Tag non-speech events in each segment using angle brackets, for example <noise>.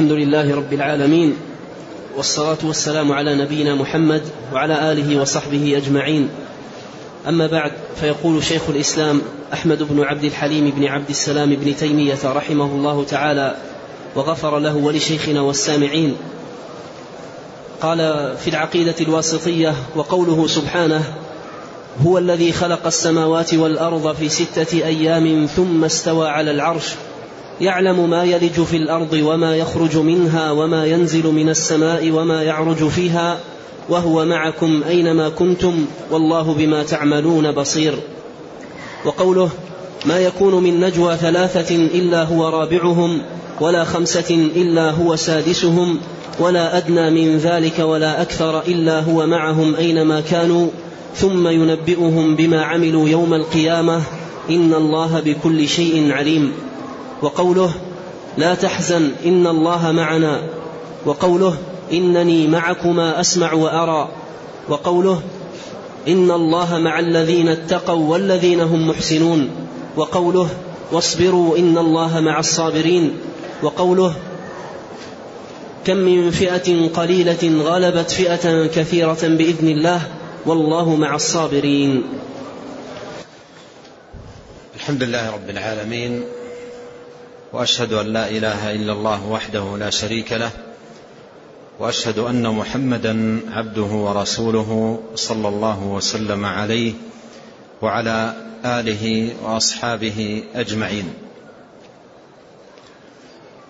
الحمد لله رب العالمين والصلاة والسلام على نبينا محمد وعلى آله وصحبه أجمعين. أما بعد فيقول شيخ الإسلام أحمد بن عبد الحليم بن عبد السلام بن تيمية رحمه الله تعالى وغفر له ولشيخنا والسامعين. قال في العقيدة الواسطية وقوله سبحانه هو الذي خلق السماوات والأرض في ستة أيام ثم استوى على العرش يعلم ما يلج في الأرض وما يخرج منها وما ينزل من السماء وما يعرج فيها وهو معكم أينما كنتم والله بما تعملون بصير. وقوله ما يكون من نجوى ثلاثة إلا هو رابعهم ولا خمسة إلا هو سادسهم ولا أدنى من ذلك ولا أكثر إلا هو معهم أينما كانوا ثم ينبئهم بما عملوا يوم القيامة إن الله بكل شيء عليم. وقوله لا تحزن إن الله معنا وقوله إنني معكما أسمع وأرى وقوله إن الله مع الذين اتقوا والذين هم محسنون وقوله واصبروا إن الله مع الصابرين وقوله كم من فئة قليلة غلبت فئة كثيرة بإذن الله والله مع الصابرين. الحمد لله رب العالمين وأشهد أن لا إله إلا الله وحده لا شريك له وأشهد أن محمدا عبده ورسوله صلى الله وسلم عليه وعلى آله وأصحابه أجمعين.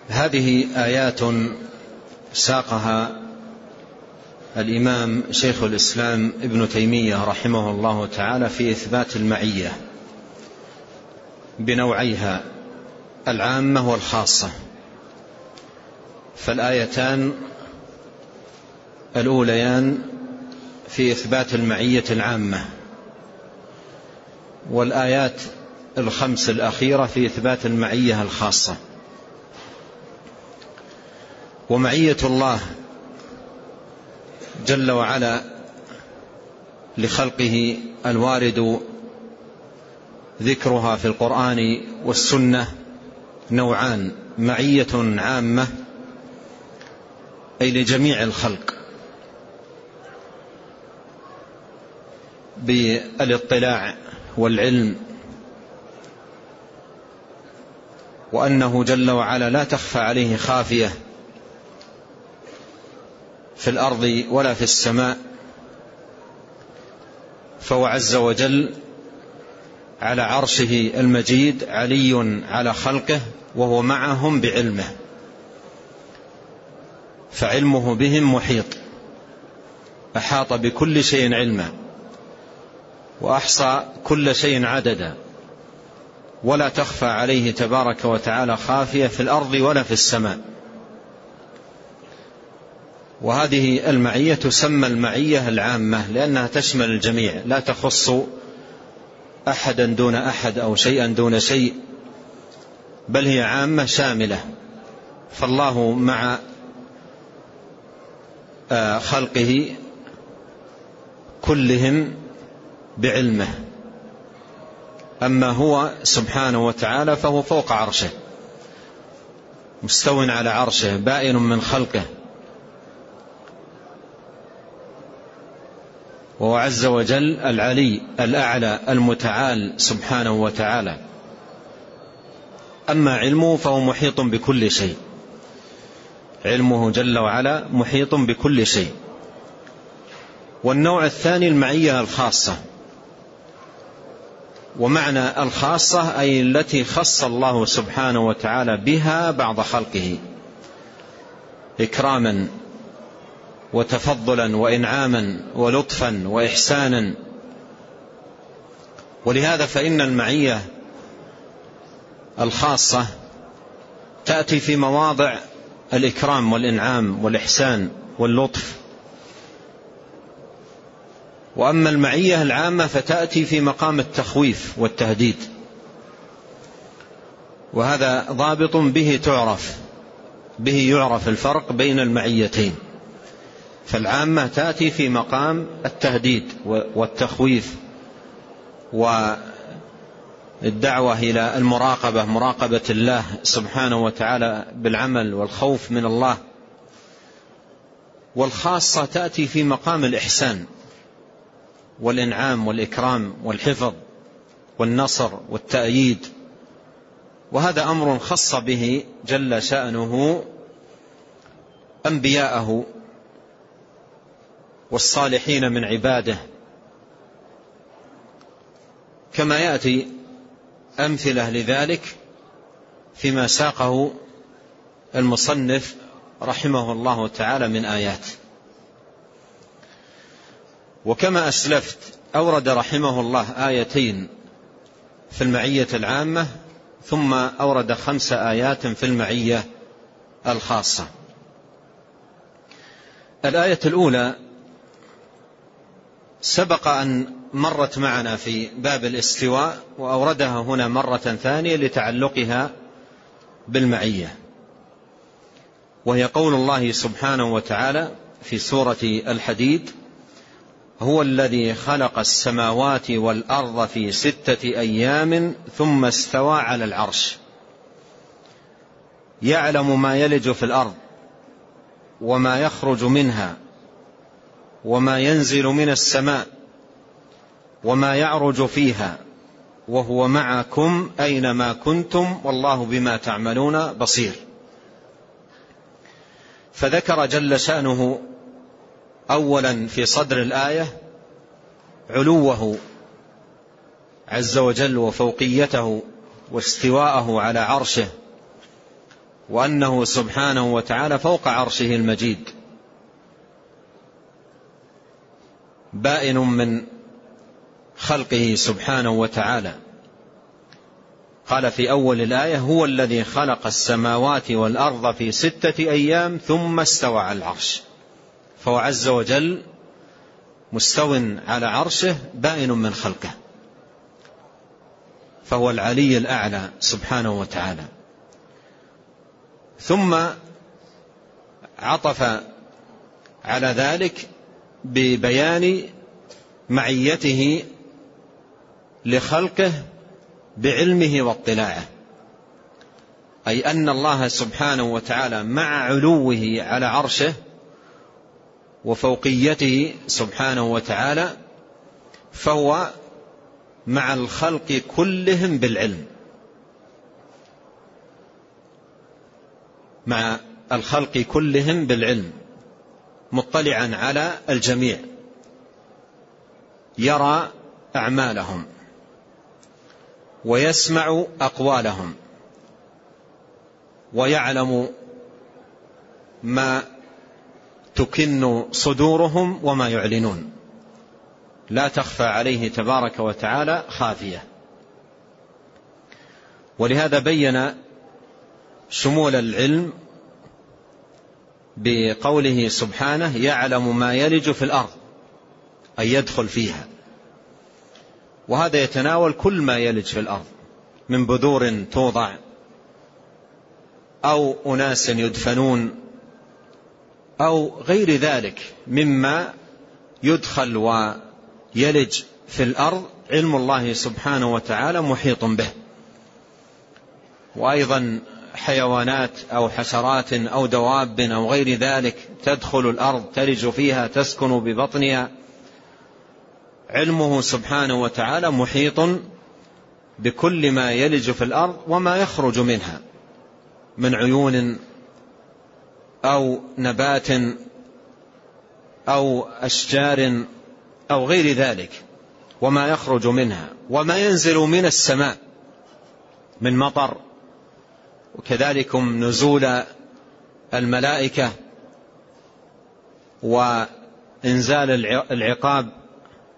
هذه آيات ساقها الإمام شيخ الإسلام ابن تيمية رحمه الله تعالى في إثبات المعية بنوعيها. العامة والخاصة. فالآيتان الأوليان في إثبات المعية العامة. والآيات الخمس الأخيرة في إثبات المعية الخاصة. ومعية الله جل وعلا لخلقه الوارد ذكرها في القرآن والسنة نوعان معية عامة أي لجميع الخلق. بالإطلاع والعلم وأنه جل وعلا لا تخفى عليه خافية في الأرض ولا في السماء. فهو عز وجل على عرشه المجيد علي على خلقه وهو معهم بعلمه. فعلمه بهم محيط. أحاط بكل شيء علما. وأحصى كل شيء عددا. ولا تخفى عليه تبارك وتعالى خافية في الأرض ولا في السماء. وهذه المعية تسمى المعية العامة لأنها تشمل الجميع. لا تخص أحدا دون أحد أو شيئا دون شيء. بل هي عامة شاملة. فالله مع آه، خلقه كلهم بعلمه. أما هو سبحانه وتعالى فهو فوق عرشه مستو على عرشه بائن من خلقه. وهو عز وجل العلي الأعلى المتعال سبحانه وتعالى. أما علمه فهو محيط بكل شيء. علمه جل وعلا محيط بكل شيء. والنوع الثاني المعية الخاصة. ومعنى الخاصة أي التي خص الله سبحانه وتعالى بها بعض خلقه. إكراما وتفضلا وإنعاما ولطفا وإحسانا. ولهذا فإن المعية الخاصة تأتي في مواضع الإكرام والإنعام والإحسان واللطف. وأما المعية العامة فتأتي في مقام التخويف والتهديد. وهذا ضابط به تعرف به يعرف الفرق بين المعيتين. فالعامة تأتي في مقام التهديد والتخويف. الدعوة إلى المراقبة مراقبة الله سبحانه وتعالى بالعمل والخوف من الله والخاصة تأتي في مقام الإحسان والإنعام والإكرام والحفظ والنصر والتأييد وهذا أمر خص به جل شأنه أنبياءه والصالحين من عباده. كما يأتي أمثلة لذلك فيما ساقه المصنف رحمه الله تعالى من آيات. وكما أسلفت أورد رحمه الله آيتين في المعية العامة ثم أورد خمس آيات في المعية الخاصة. الآية الأولى سبق أن مرت معنا في باب الاستواء وأوردها هنا مرة ثانية لتعلقها بالمعية وهي قول الله سبحانه وتعالى في سورة الحديد هو الذي خلق السماوات والأرض في ستة أيام ثم استوى على العرش يعلم ما يلج في الأرض وما يخرج منها وما ينزل من السماء وما يعرج فيها وهو معكم أينما كنتم والله بما تعملون بصير. فذكر جل شأنه أولا في صدر الآية علوه عز وجل وفوقيته واستواءه على عرشه وأنه سبحانه وتعالى فوق عرشه المجيد. بائن من خلقه سبحانه وتعالى. قال في أول الآية هو الذي خلق السماوات والأرض في ستة أيام ثم استوى على العرش. فهو عز وجل مستو على عرشه بائن من خلقه. فهو العلي الأعلى سبحانه وتعالى. ثم عطف على ذلك ببيان معيته لخلقه بعلمه واطلاعه. أي أن الله سبحانه وتعالى مع علوه على عرشه وفوقيته سبحانه وتعالى فهو مع الخلق كلهم بالعلم. مع الخلق كلهم بالعلم. مطلعا على الجميع. يرى أعمالهم. ويسمع أقوالهم. ويعلم ما تكن صدورهم وما يعلنون. لا تخفى عليه تبارك وتعالى خافية. ولهذا بين شمول العلم بقوله سبحانه يعلم ما يلج في الأرض أي يدخل فيها. وهذا يتناول كل ما يلج في الأرض من بذور توضع أو أناس يدفنون أو غير ذلك مما يدخل ويلج في الأرض علم الله سبحانه وتعالى محيط به. وأيضا حيوانات أو حشرات أو دواب أو غير ذلك تدخل الأرض تلج فيها تسكن ببطنها. علمه سبحانه وتعالى محيط بكل ما يلج في الأرض وما يخرج منها من عيون أو نبات أو أشجار أو غير ذلك وما يخرج منها وما ينزل من السماء من مطر وكذلكم نزول الملائكة وإنزال العقاب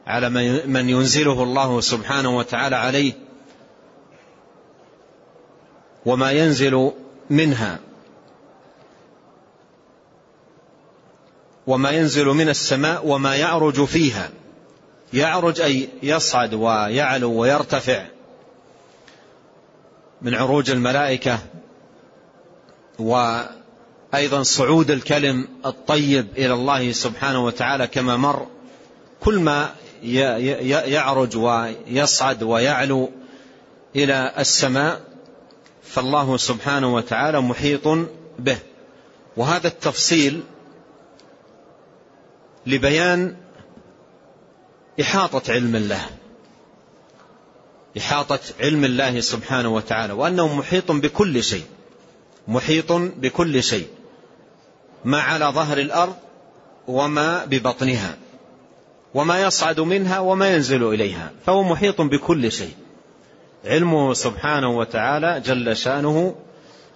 على من ينزله الله سبحانه وتعالى عليه وما ينزل منها وما ينزل من السماء وما يعرج فيها. يعرج أي يصعد ويعلو ويرتفع من عروج الملائكة وأيضا صعود الكلم الطيب إلى الله سبحانه وتعالى كما مر. كل ما يعرج ويصعد ويعلو إلى السماء فالله سبحانه وتعالى محيط به. وهذا التفصيل لبيان إحاطة علم الله. إحاطة علم الله سبحانه وتعالى وأنه محيط بكل شيء. محيط بكل شيء ما على ظهر الأرض وما ببطنها وما يصعد منها وما ينزل إليها فهو محيط بكل شيء. علمه سبحانه وتعالى جل شأنه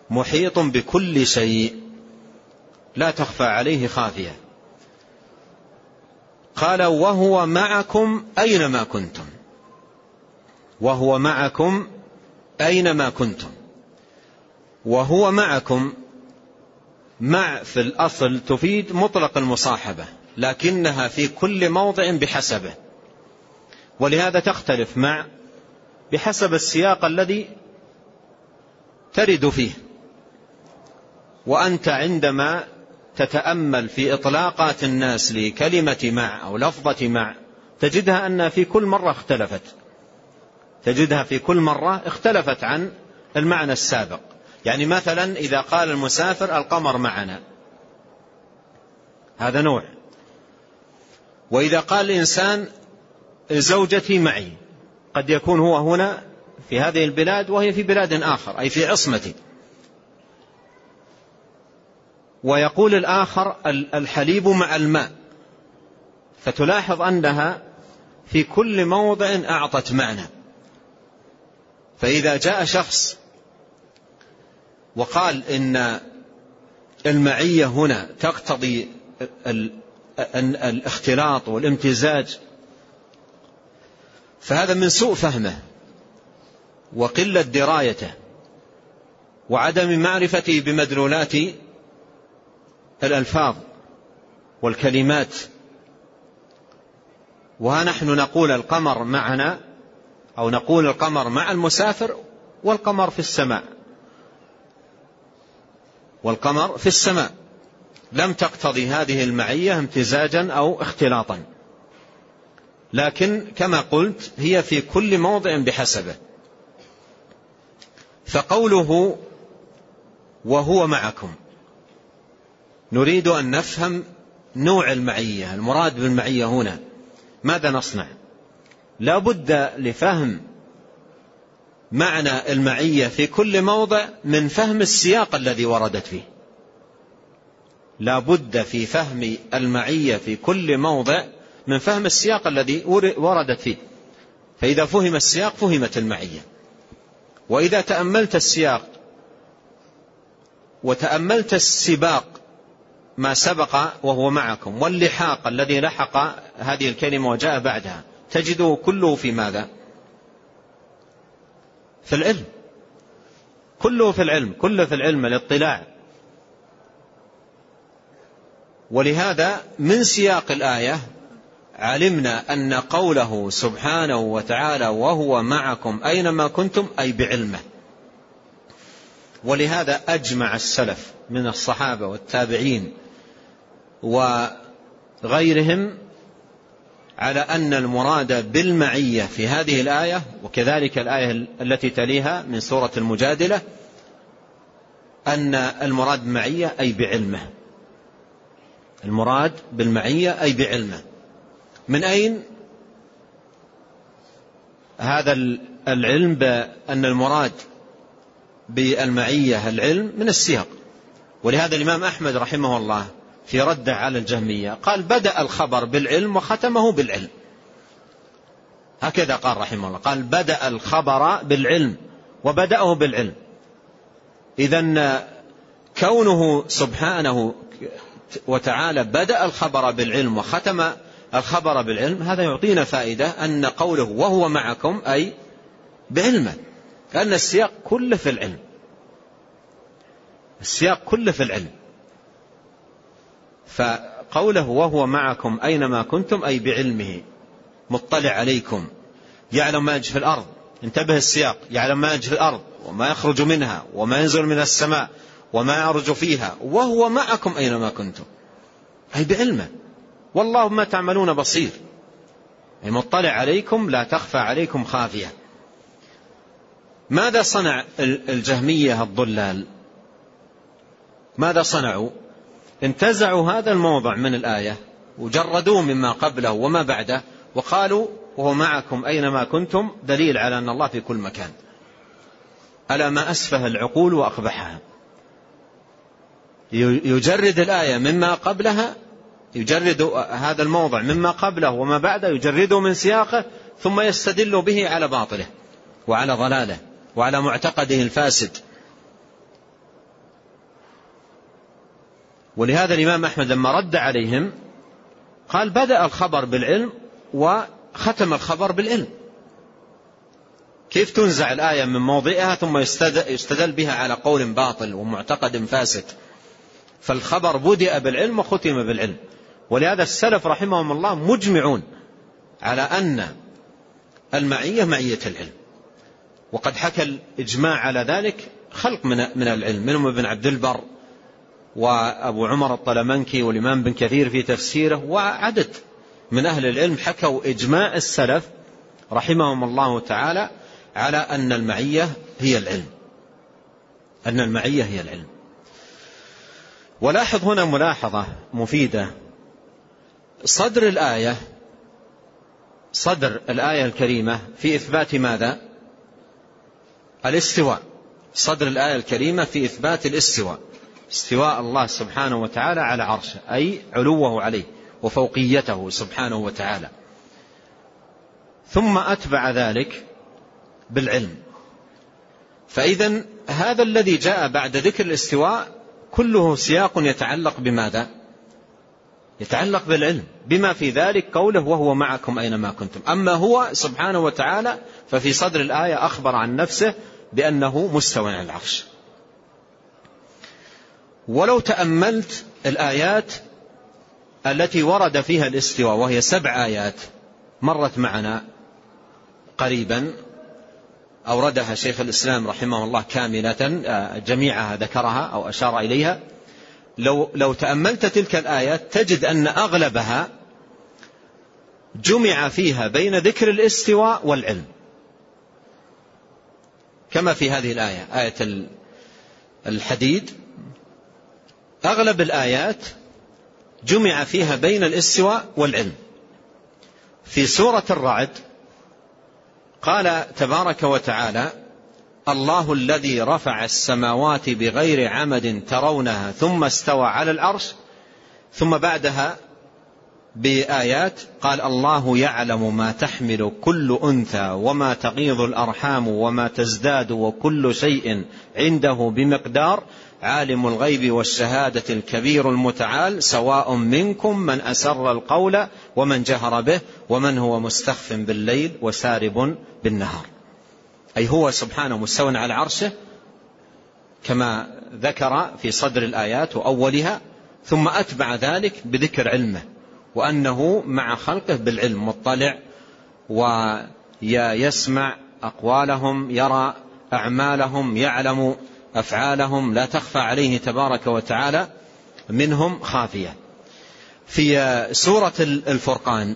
محيط بكل شيء لا تخفى عليه خافية. قال وهو معكم أينما كنتم وهو معكم أينما كنتم وهو معكم. مع في الأصل تفيد مطلق المصاحبة لكنها في كل موضع بحسبه. ولهذا تختلف مع بحسب السياق الذي ترد فيه. وأنت عندما تتأمل في إطلاقات الناس لكلمة مع أو لفظة مع تجدها أنها في كل مرة اختلفت. تجدها في كل مرة اختلفت عن المعنى السابق. يعني مثلا إذا قال المسافر القمر معنا. هذا نوع. وإذا قال الإنسان زوجتي معي قد يكون هو هنا في هذه البلاد وهي في بلاد آخر أي في عصمتي. ويقول الآخر الحليب مع الماء. فتلاحظ أنها في كل موضع أعطت معنى. فإذا جاء شخص وقال إن المعية هنا تقتضي الاختلاط والامتزاج. فهذا من سوء فهمه وقلة درايته وعدم معرفته بمدلولات الألفاظ والكلمات. وها نحن نقول القمر معنا أو نقول القمر مع المسافر والقمر في السماء. والقمر في السماء. لم تقتضي هذه المعية امتزاجا أو اختلاطا. لكن كما قلت هي في كل موضع بحسبه. فقوله وهو معكم نريد أن نفهم نوع المعية المراد بالمعية هنا. ماذا نصنع؟ لا بد لفهم معنى المعية في كل موضع من فهم السياق الذي وردت فيه. لا بد في فهم المعية في كل موضع من فهم السياق الذي وردت فيه. فإذا فهم السياق فهمت المعية. وإذا تأملت السياق وتأملت السباق ما سبق وهو معكم واللحاق الذي لحق هذه الكلمة وجاء بعدها تجده كله في ماذا؟ في العلم. كله في العلم كله في العلم الاطلاع. ولهذا من سياق الآية علمنا أن قوله سبحانه وتعالى وهو معكم أينما كنتم أي بعلمه. ولهذا أجمع السلف من الصحابة والتابعين وغيرهم على أن المراد بالمعية في هذه الآية وكذلك الآية التي تليها من سورة المجادلة أن المراد بالمعية أي بعلمه. المراد بالمعية أي بعلمه. من أين هذا العلم بأن المراد بالمعية العلم؟ من السياق. ولهذا الإمام أحمد رحمه الله في رده على الجهمية. قال بدأ الخبر بالعلم وختمه بالعلم. هكذا قال رحمه الله. قال بدأ الخبر بالعلم وبدأه بالعلم. إذا كونه سبحانه وتعالى بدأ الخبر بالعلم وختم الخبر بالعلم هذا يعطينا فائدة أن قوله وهو معكم أي بعلمه لأن السياق كله في العلم. السياق كله في العلم. فقوله وهو معكم أينما كنتم أي بعلمه مطلع عليكم. يعلم ما يجري في الأرض. انتبه السياق. يعلم ما يجري في الأرض وما يخرج منها وما ينزل من السماء وما يعرج فيها. وهو معكم أينما كنتم. أي بعلمه. والله ما تعملون بصير. المطلع عليكم لا تخفى عليكم خافية. ماذا صنع الجهمية الضلال؟ ماذا صنعوا؟ انتزعوا هذا الموضع من الآية وجردوه مما قبله وما بعده وقالوا وهو معكم أينما كنتم دليل على أن الله في كل مكان. ألا ما أسفه العقول وأقبحها. يجرد الآية مما قبلها يجرد هذا الموضع مما قبله وما بعده يجرده من سياقه ثم يستدل به على باطله وعلى ضلاله وعلى معتقده الفاسد. ولهذا الإمام أحمد لما رد عليهم قال بدأ الخبر بالعلم وختم الخبر بالعلم. كيف تنزع الآية من موضعها ثم يستدل بها على قول باطل ومعتقد فاسد؟ فالخبر بدأ بالعلم وختم بالعلم. ولهذا السلف رحمهم الله مجمعون على أن المعية معية العلم. وقد حكى الإجماع على ذلك خلق من من العلم منهم ابن عبد البر وأبو عمر الطلمنكي والإمام بن كثير في تفسيره وعدد من أهل العلم حكوا إجماع السلف رحمهم الله تعالى على أن المعية هي العلم. أن المعية هي العلم. ولاحظ هنا ملاحظة مفيدة. صدر الآية صدر الآية الكريمة في إثبات ماذا؟ الاستواء. صدر الآية الكريمة في إثبات الاستواء. استواء الله سبحانه وتعالى على عرشه أي علوه عليه وفوقيته سبحانه وتعالى. ثم أتبع ذلك بالعلم. فإذا هذا الذي جاء بعد ذكر الاستواء كله سياق يتعلق بماذا؟ يتعلق بالعلم بما في ذلك قوله وهو معكم أينما كنتم. أما هو سبحانه وتعالى ففي صدر الآية أخبر عن نفسه بأنه مستوى على العرش. ولو تأملت الآيات التي ورد فيها الاستواء وهي سبع آيات مرت معنا قريبا أوردها شيخ الإسلام رحمه الله كاملة آه، جميعها ذكرها أو أشار إليها. لو, لو تأملت تلك الآيات تجد أن أغلبها جمع فيها بين ذكر الاستواء والعلم. كما في هذه الآية آية الحديد أغلب الآيات جمع فيها بين الاستواء والعلم. في سورة الرعد قال تبارك وتعالى الله الذي رفع السماوات بغير عمد ترونها ثم استوى على العرش ثم بعدها بآيات قال الله يعلم ما تحمل كل أنثى وما تغيض الأرحام وما تزداد وكل شيء عنده بمقدار عالم الغيب والشهادة الكبير المتعال سواء منكم من أسر القول ومن جهر به ومن هو مستخف بالليل وسارب بالنهار. أي هو سبحانه مستوى على عرشه كما ذكر في صدر الآيات وأولها ثم أتبع ذلك بذكر علمه وأنه مع خلقه بالعلم مطلع ويسمع أقوالهم يرى أعمالهم يعلم أفعالهم لا تخفى عليه تبارك وتعالى منهم خافية. في سورة الفرقان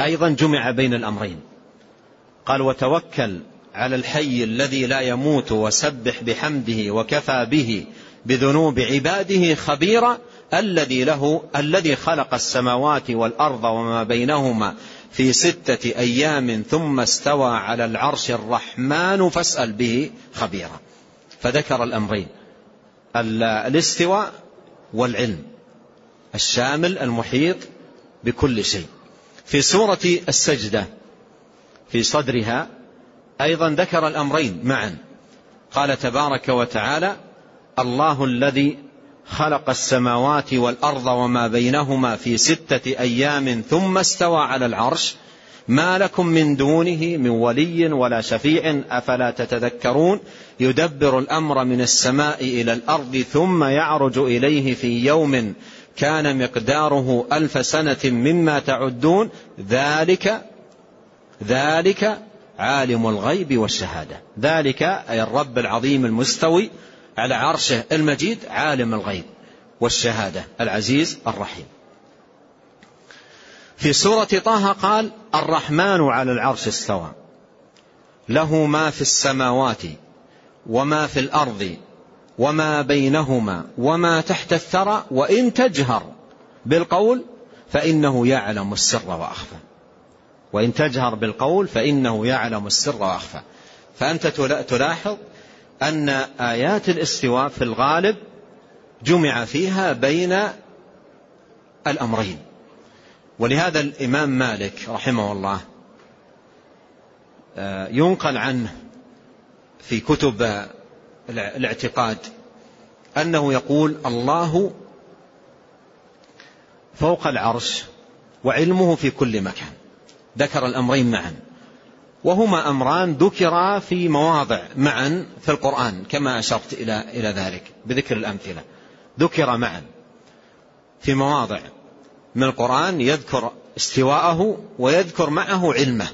أيضا جمع بين الأمرين. قال وتوكل على الحي الذي لا يموت وسبح بحمده وكفى به بذنوب عباده خبيرا الذي له الذي خلق السماوات والأرض وما بينهما في ستة أيام ثم استوى على العرش الرحمن فاسأل به خبيرا. فذكر الأمرين. الاستواء والعلم. الشامل المحيط بكل شيء. في سورة السجدة في صدرها أيضا ذكر الأمرين معا. قال تبارك وتعالى الله الذي خلق السماوات والأرض وما بينهما في ستة أيام ثم استوى على العرش. ما لكم من دونه من ولي ولا شفيع أفلا تتذكرون؟ يدبر الأمر من السماء إلى الأرض ثم يعرج إليه في يوم كان مقداره ألف سنة مما تعدون. ذلك ذلك عالم الغيب والشهادة. ذلك أي الرب العظيم المستوي على عرشه المجيد عالم الغيب والشهادة. العزيز الرحيم. في سورة طه قال الرحمن على العرش استوى له ما في السماوات وما في الأرض وما بينهما وما تحت الثرى وإن تجهر بالقول فإنه يعلم السر وأخفى. وإن تجهر بالقول فإنه يعلم السر وأخفى. فأنت تلاحظ أن آيات الاستواء في الغالب جمع فيها بين الأمرين. ولهذا الإمام مالك رحمه الله آه، ينقل عنه في كتب الاعتقاد أنه يقول الله فوق العرش وعلمه في كل مكان. ذكر الأمرين معا. وهما أمران ذكرا في مواضع معا في القرآن كما أشرت إلى إلى ذلك بذكر الأمثلة. ذكر معا في مواضع من القرآن يذكر استواءه ويذكر معه علمه.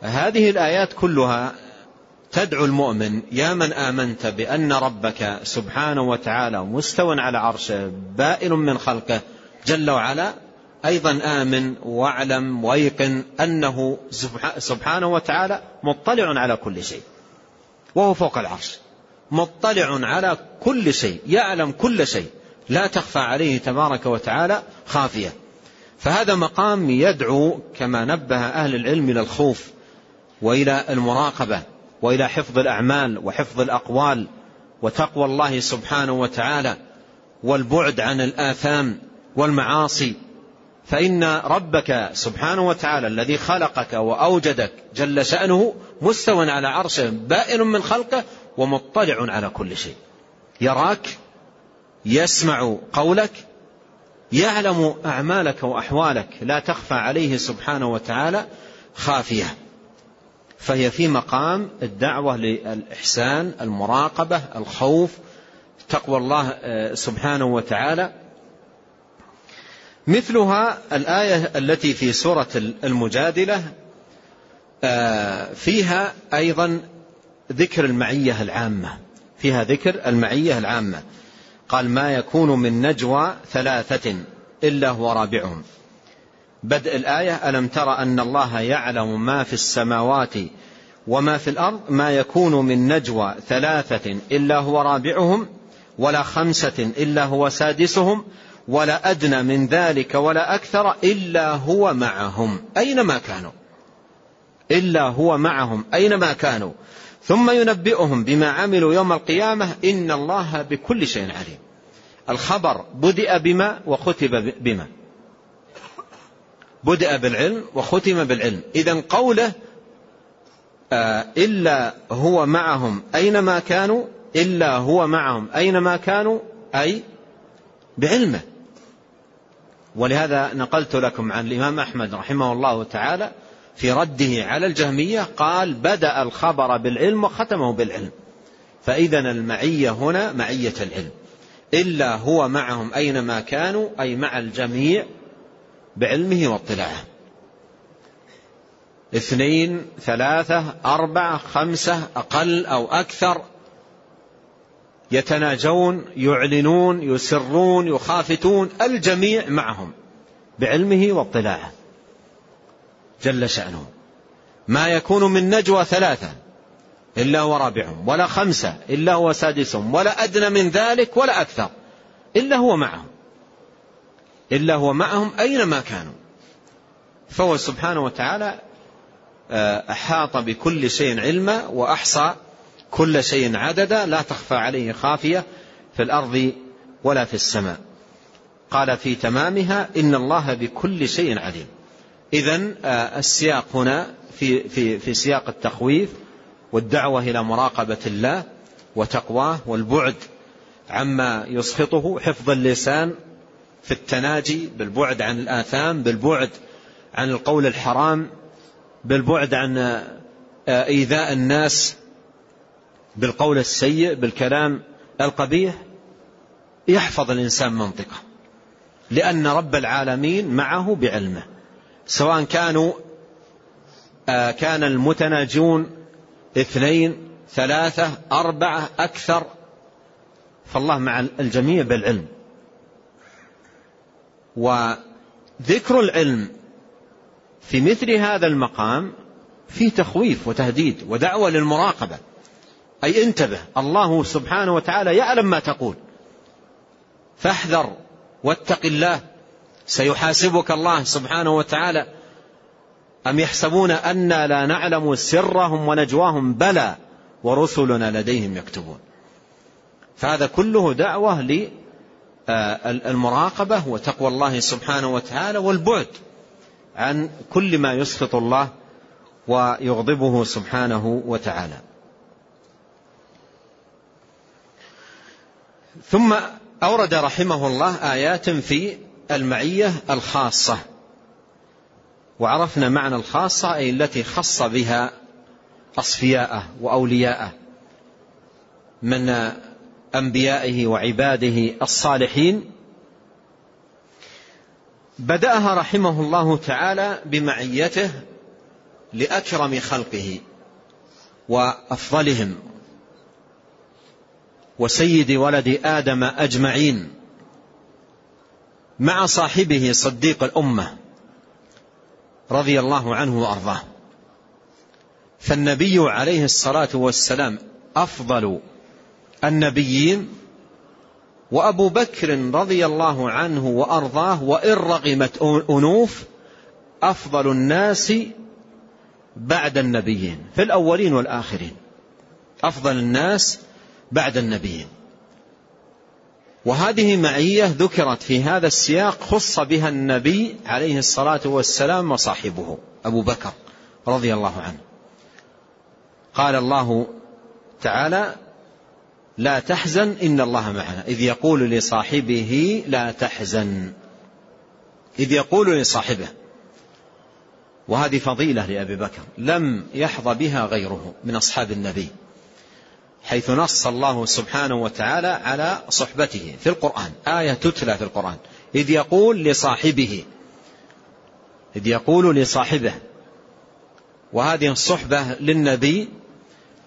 فهذه الآيات كلها تدعو المؤمن يا من آمنت بأن ربك سبحانه وتعالى مستوى على عرشه بائن من خلقه جل وعلا أيضا آمن واعلم ويقن أنه سبحانه وتعالى مطلع على كل شيء. وهو فوق العرش. مطلع على كل شيء يعلم كل شيء. لا تخفى عليه تبارك وتعالى خافية. فهذا مقام يدعو كما نبه أهل العلم إلى الخوف. وإلى المراقبة وإلى حفظ الأعمال وحفظ الأقوال وتقوى الله سبحانه وتعالى والبعد عن الآثام والمعاصي. فإن ربك سبحانه وتعالى الذي خلقك وأوجدك جل شأنه مستوى على عرشه بائن من خلقه ومطلع على كل شيء. يراك يسمع قولك يعلم أعمالك وأحوالك لا تخفى عليه سبحانه وتعالى خافية. فهي في مقام الدعوة للإحسان المراقبة الخوف تقوى الله آه، سبحانه وتعالى. مثلها الآية التي في سورة المجادلة آه، فيها أيضا ذكر المعية العامة. فيها ذكر المعية العامة. قال ما يكون من نجوى ثلاثة إلا هو رابعهم. بدء الآية ألم تر أن الله يعلم ما في السماوات وما في الأرض؟ ما يكون من نجوى ثلاثة إلا هو رابعهم ولا خمسة إلا هو سادسهم ولا أدنى من ذلك ولا أكثر إلا هو معهم. أينما كانوا. إلا هو معهم أينما كانوا. ثم ينبئهم بما عملوا يوم القيامة إن الله بكل شيء عليم. الخبر بدأ بما وختم بما. بدأ بالعلم وختم بالعلم. إذا قوله آه إلا هو معهم أينما كانوا إلا هو معهم أينما كانوا أي بعلمه. ولهذا نقلت لكم عن الإمام أحمد رحمه الله تعالى في رده على الجهمية قال بدأ الخبر بالعلم وختمه بالعلم. فإذا المعية هنا معية العلم. إلا هو معهم أينما كانوا أي مع الجميع بعلمه واطلاعه. اثنين ثلاثة أربعة خمسة أقل أو أكثر. يتناجون يعلنون يسرون يخافتون الجميع معهم بعلمه واطلاعه. جل شأنه. ما يكون من نجوى ثلاثة إلا هو رابعهم ولا خمسة إلا هو سادسهم ولا أدنى من ذلك ولا أكثر إلا هو معهم. إلا هو معهم أينما كانوا. فهو سبحانه وتعالى آه، أحاط بكل شيء علما وأحصى كل شيء عددا لا تخفى عليه خافية في الأرض ولا في السماء. قال في تمامها إن الله بكل شيء عليم. إذا آه، السياق هنا في, في, في سياق التخويف والدعوة إلى مراقبة الله وتقواه والبعد عما يسخطه حفظ اللسان في التناجي بالبعد عن الآثام بالبعد عن القول الحرام بالبعد عن آه، إيذاء الناس بالقول السيء بالكلام القبيح يحفظ الإنسان منطقة. لأن رب العالمين معه بعلمه. سواء كانوا آه، كان المتناجون اثنين ثلاثة أربعة أكثر فالله مع الجميع بالعلم. وذكر العلم في مثل هذا المقام في تخويف وتهديد ودعوة للمراقبة. أي انتبه الله سبحانه وتعالى يعلم ما تقول. فاحذر واتق الله. سيحاسبك الله سبحانه وتعالى. أم يحسبون أنا لا نعلم سرهم ونجواهم؟ بلى. ورسلنا لديهم يكتبون. فهذا كله دعوة للمراقبة وتقوى الله سبحانه وتعالى والبعد عن كل ما يسخط الله ويغضبه سبحانه وتعالى. ثم أورد رحمه الله آيات في المعية الخاصة. وعرفنا معنى الخاصة أي التي خص بها أصفياءه وأولياءه من أنبيائه وعباده الصالحين. بدأها رحمه الله تعالى بمعيته لأكرم خلقه وأفضلهم وسيد ولد آدم أجمعين مع صاحبه صديق الأمة رضي الله عنه وأرضاه. فالنبي عليه الصلاة والسلام أفضل النبيين وأبو بكر رضي الله عنه وأرضاه وإن رغمت أنوف أفضل الناس بعد النبيين في الأولين والآخرين أفضل الناس بعد النبيين. وهذه معية ذكرت في هذا السياق خص بها النبي عليه الصلاة والسلام وصاحبه أبو بكر رضي الله عنه. قال الله تعالى لا تحزن إن الله معنا. إذ يقول لصاحبه لا تحزن. إذ يقول لصاحبه. وهذه فضيلة لأبي بكر. لم يحظى بها غيره من أصحاب النبي حيث نص الله سبحانه وتعالى على صحبته في القرآن. آية تتلى في القرآن. إذ يقول لصاحبه إذ يقول لصاحبه. وهذه الصحبة للنبي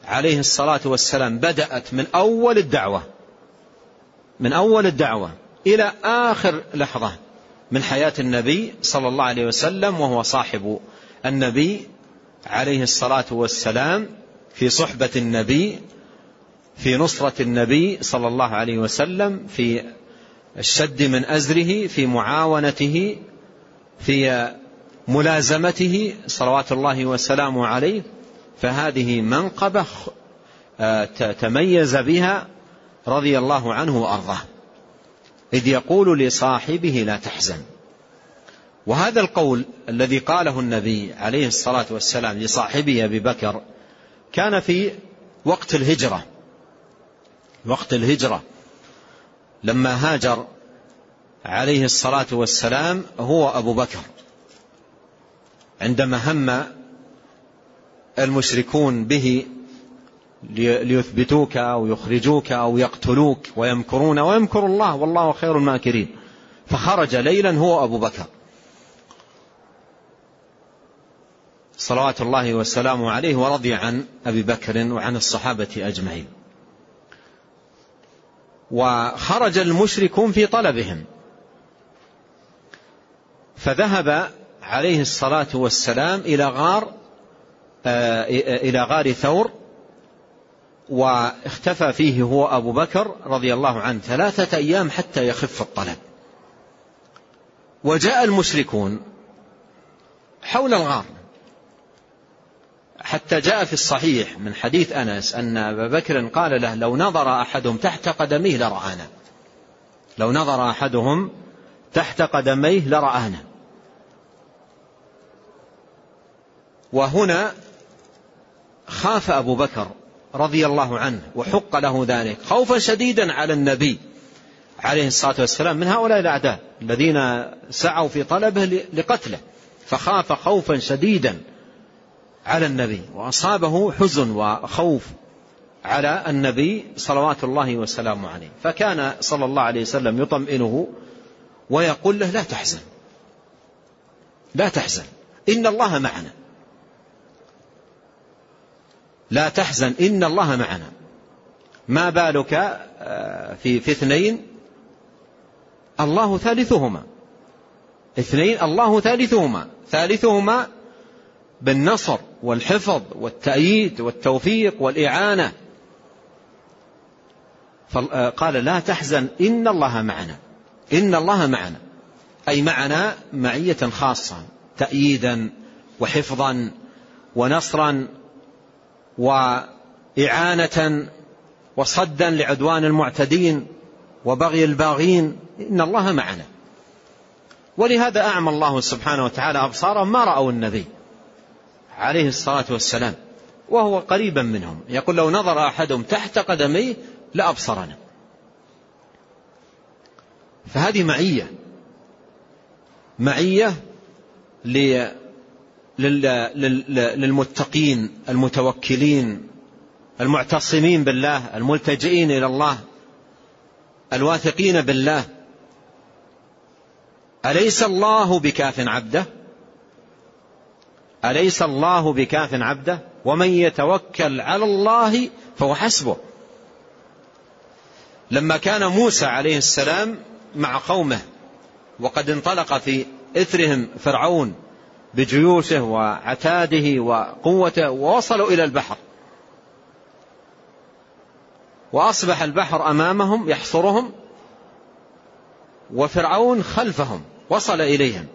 عليه الصلاة والسلام بدأت من أول الدعوة من أول الدعوة إلى آخر لحظة من حياة النبي صلى الله عليه وسلم وهو صاحب النبي عليه الصلاة والسلام في صحبة النبي في نصرة النبي صلى الله عليه وسلم في الشد من أزره في معاونته في ملازمته صلوات الله وسلامه عليه. فهذه منقبة آه، تميز بها رضي الله عنه وأرضاه. إذ يقول لصاحبه لا تحزن. وهذا القول الذي قاله النبي عليه الصلاة والسلام لصاحبه أبي بكر كان في وقت الهجرة. وقت الهجرة. لما هاجر عليه الصلاة والسلام هو أبو بكر. عندما هم المشركون به ليثبتوك أو يخرجوك أو يقتلوك ويمكرون ويمكر الله والله خير الماكرين. فخرج ليلا هو أبو بكر. صلوات الله وسلامه عليه ورضي عن أبي بكر وعن الصحابة أجمعين. وخرج المشركون في طلبهم. فذهب عليه الصلاة والسلام إلى غار إلى غار ثور واختفى فيه هو أبو بكر رضي الله عنه ثلاثة أيام حتى يخف الطلب. وجاء المشركون حول الغار. حتى جاء في الصحيح من حديث أنس أن أبا بكر قال له لو نظر أحدهم تحت قدميه لرآنا. لو نظر أحدهم تحت قدميه لرآنا. وهنا خاف أبو بكر رضي الله عنه وحق له ذلك خوفا شديدا على النبي عليه الصلاة والسلام من هؤلاء الأعداء الذين سعوا في طلبه لقتله فخاف خوفا شديدا على النبي وأصابه حزن وخوف على النبي صلوات الله وسلامه عليه فكان صلى الله عليه وسلم يطمئنه ويقول له لا تحزن لا تحزن إن الله معنا. لا تحزن إن الله معنا. ما بالك آه، في في اثنين؟ الله ثالثهما. اثنين الله ثالثهما. ثالثهما بالنصر والحفظ والتأييد والتوفيق والإعانة. قال لا تحزن إن الله معنا. إن الله معنا. أي معنا معية خاصة تأييدا وحفظا ونصرا وإعانة وصدا لعدوان المعتدين وبغي الباغين. إن الله معنا. ولهذا أعمى الله سبحانه وتعالى أبصارهم ما رأوا النبي عليه الصلاة والسلام وهو قريبا منهم. يقول لو نظر أحدهم تحت قدميه لأبصرنا. فهذه معية. معية للمتقين المتوكلين المعتصمين بالله الملتجئين إلى الله الواثقين بالله. أليس الله بكاف عبده؟ أليس الله بكاف عبده؟ ومن يتوكل على الله فهو حسبه. لما كان موسى عليه السلام مع قومه وقد انطلق في إثرهم فرعون بجيوشه وعتاده وقوته ووصلوا إلى البحر. وأصبح البحر أمامهم يحصرهم وفرعون خلفهم وصل إليهم.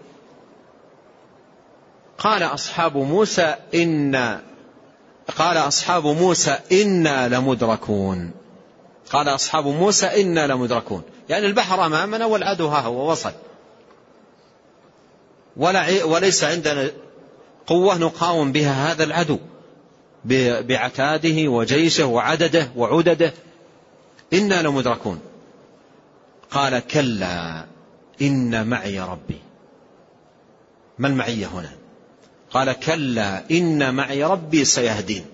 قال أصحاب موسى إن قال أصحاب موسى إنا لمدركون. قال أصحاب موسى إنا لمدركون. يعني البحر أمامنا والعدو ها هو وصل. ولا وليس عندنا قوة نقاوم بها هذا العدو. بعتاده وجيشه وعدده وعدده. إنا لمدركون. قال كلا إن معي ربي. ما المعية هنا؟ قال كلا إن معي ربي سيهدين.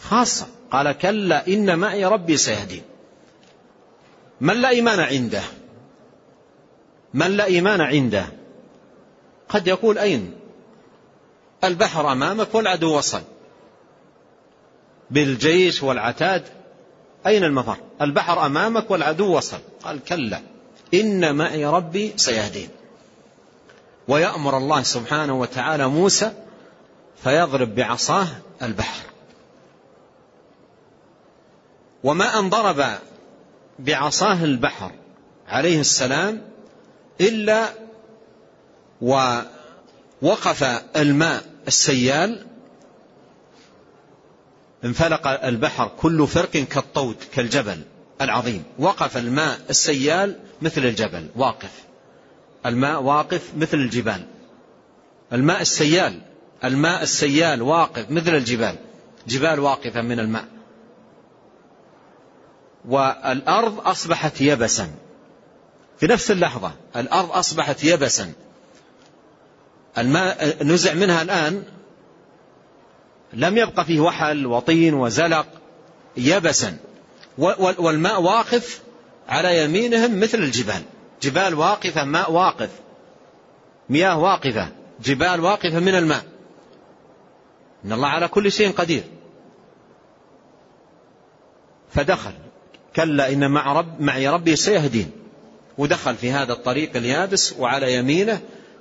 خاصة قال كلا إن معي ربي سيهدين. من لا إيمان عنده؟ من لا إيمان عنده؟ قد يقول أين؟ البحر أمامك والعدو وصل. بالجيش والعتاد أين المفر؟ البحر أمامك والعدو وصل. قال كلا إن معي ربي سيهدين. ويأمر الله سبحانه وتعالى موسى فيضرب بعصاه البحر. وما أن ضرب بعصاه البحر عليه السلام إلا ووقف الماء السيال انفلق البحر كل فرق كالطود كالجبل العظيم. وقف الماء السيال مثل الجبل واقف. الماء واقف مثل الجبال. الماء السيال الماء السيال واقف مثل الجبال. جبال واقفة من الماء. والأرض أصبحت يبسا. في نفس اللحظة الأرض أصبحت يبسا. الماء نزع منها الآن لم يبق فيه وحل وطين وزلق يبسا. والماء واقف على يمينهم مثل الجبال. جبال واقفة ماء واقف. مياه واقفة جبال واقفة من الماء. إن الله على كل شيء قدير. فدخل كلا إن مع رب معي ربي سيهدين. ودخل في هذا الطريق اليابس وعلى يمينه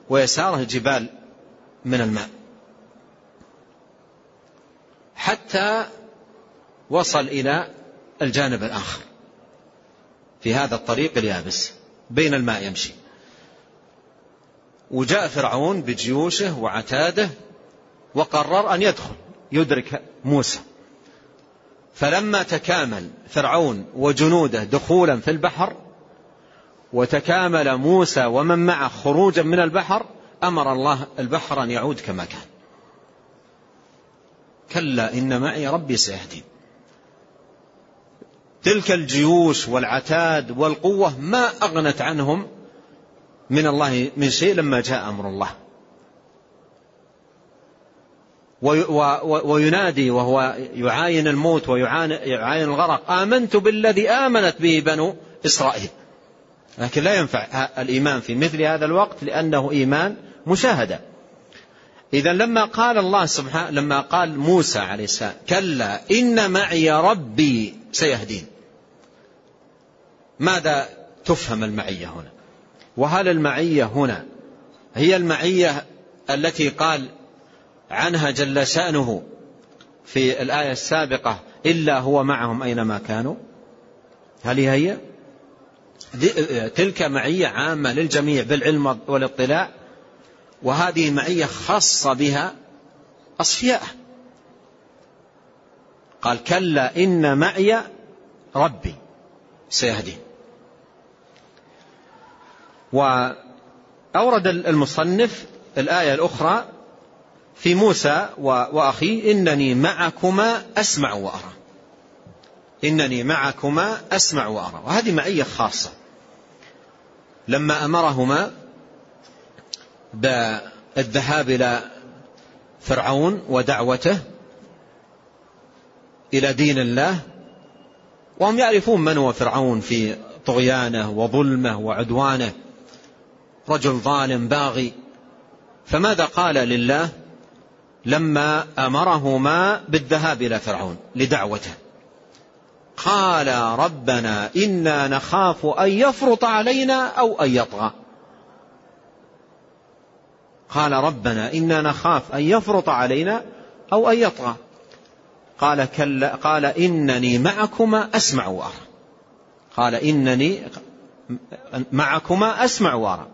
ويساره جبال من الماء. حتى وصل إلى الجانب الآخر في هذا الطريق اليابس بين الماء يمشي. وجاء فرعون بجيوشه وعتاده وقرر أن يدخل يدرك موسى. فلما تكامل فرعون وجنوده دخولا في البحر وتكامل موسى ومن معه خروجا من البحر أمر الله البحر أن يعود كما كان. كلا إن معي ربي سيهدين. تلك الجيوش والعتاد والقوة ما أغنت عنهم من الله من شيء لما جاء أمر الله. وينادي وهو يعاين الموت ويعاين الغرق آمنت بالذي آمنت به بنو إسرائيل. لكن لا ينفع الإيمان في مثل هذا الوقت لأنه إيمان مشاهدة. إذا لما قال الله سبحانه لما قال موسى عليه السلام كلا إن معي ربي سيهدين. ماذا تفهم المعية هنا؟ وهل المعية هنا هي المعية التي قال عنها جل شأنه في الآية السابقة إلا هو معهم أينما كانوا هل هي؟ تلك معية عامة للجميع بالعلم والاطلاع. وهذه معية خاصة بها أصفياء. قال كلا إن معي ربي. سيهدين وأورد المصنف الآية الأخرى في موسى وأخيه إنني معكما أسمع وأرى. إنني معكما أسمع وأرى. وهذه معية خاصة. لما أمرهما بالذهاب إلى فرعون ودعوته إلى دين الله وهم يعرفون من هو فرعون في طغيانه وظلمه وعدوانه رجل ظالم باغي. فماذا قال لله لما أمرهما بالذهاب إلى فرعون لدعوته؟ قال ربنا إنا نخاف أن يفرط علينا أو أن يطغى. قال ربنا إنا نخاف أن يفرط علينا أو أن يطغى. قال كلا قال إنني معكما أسمع وأرى. قال إنني معكما أسمع وأرى.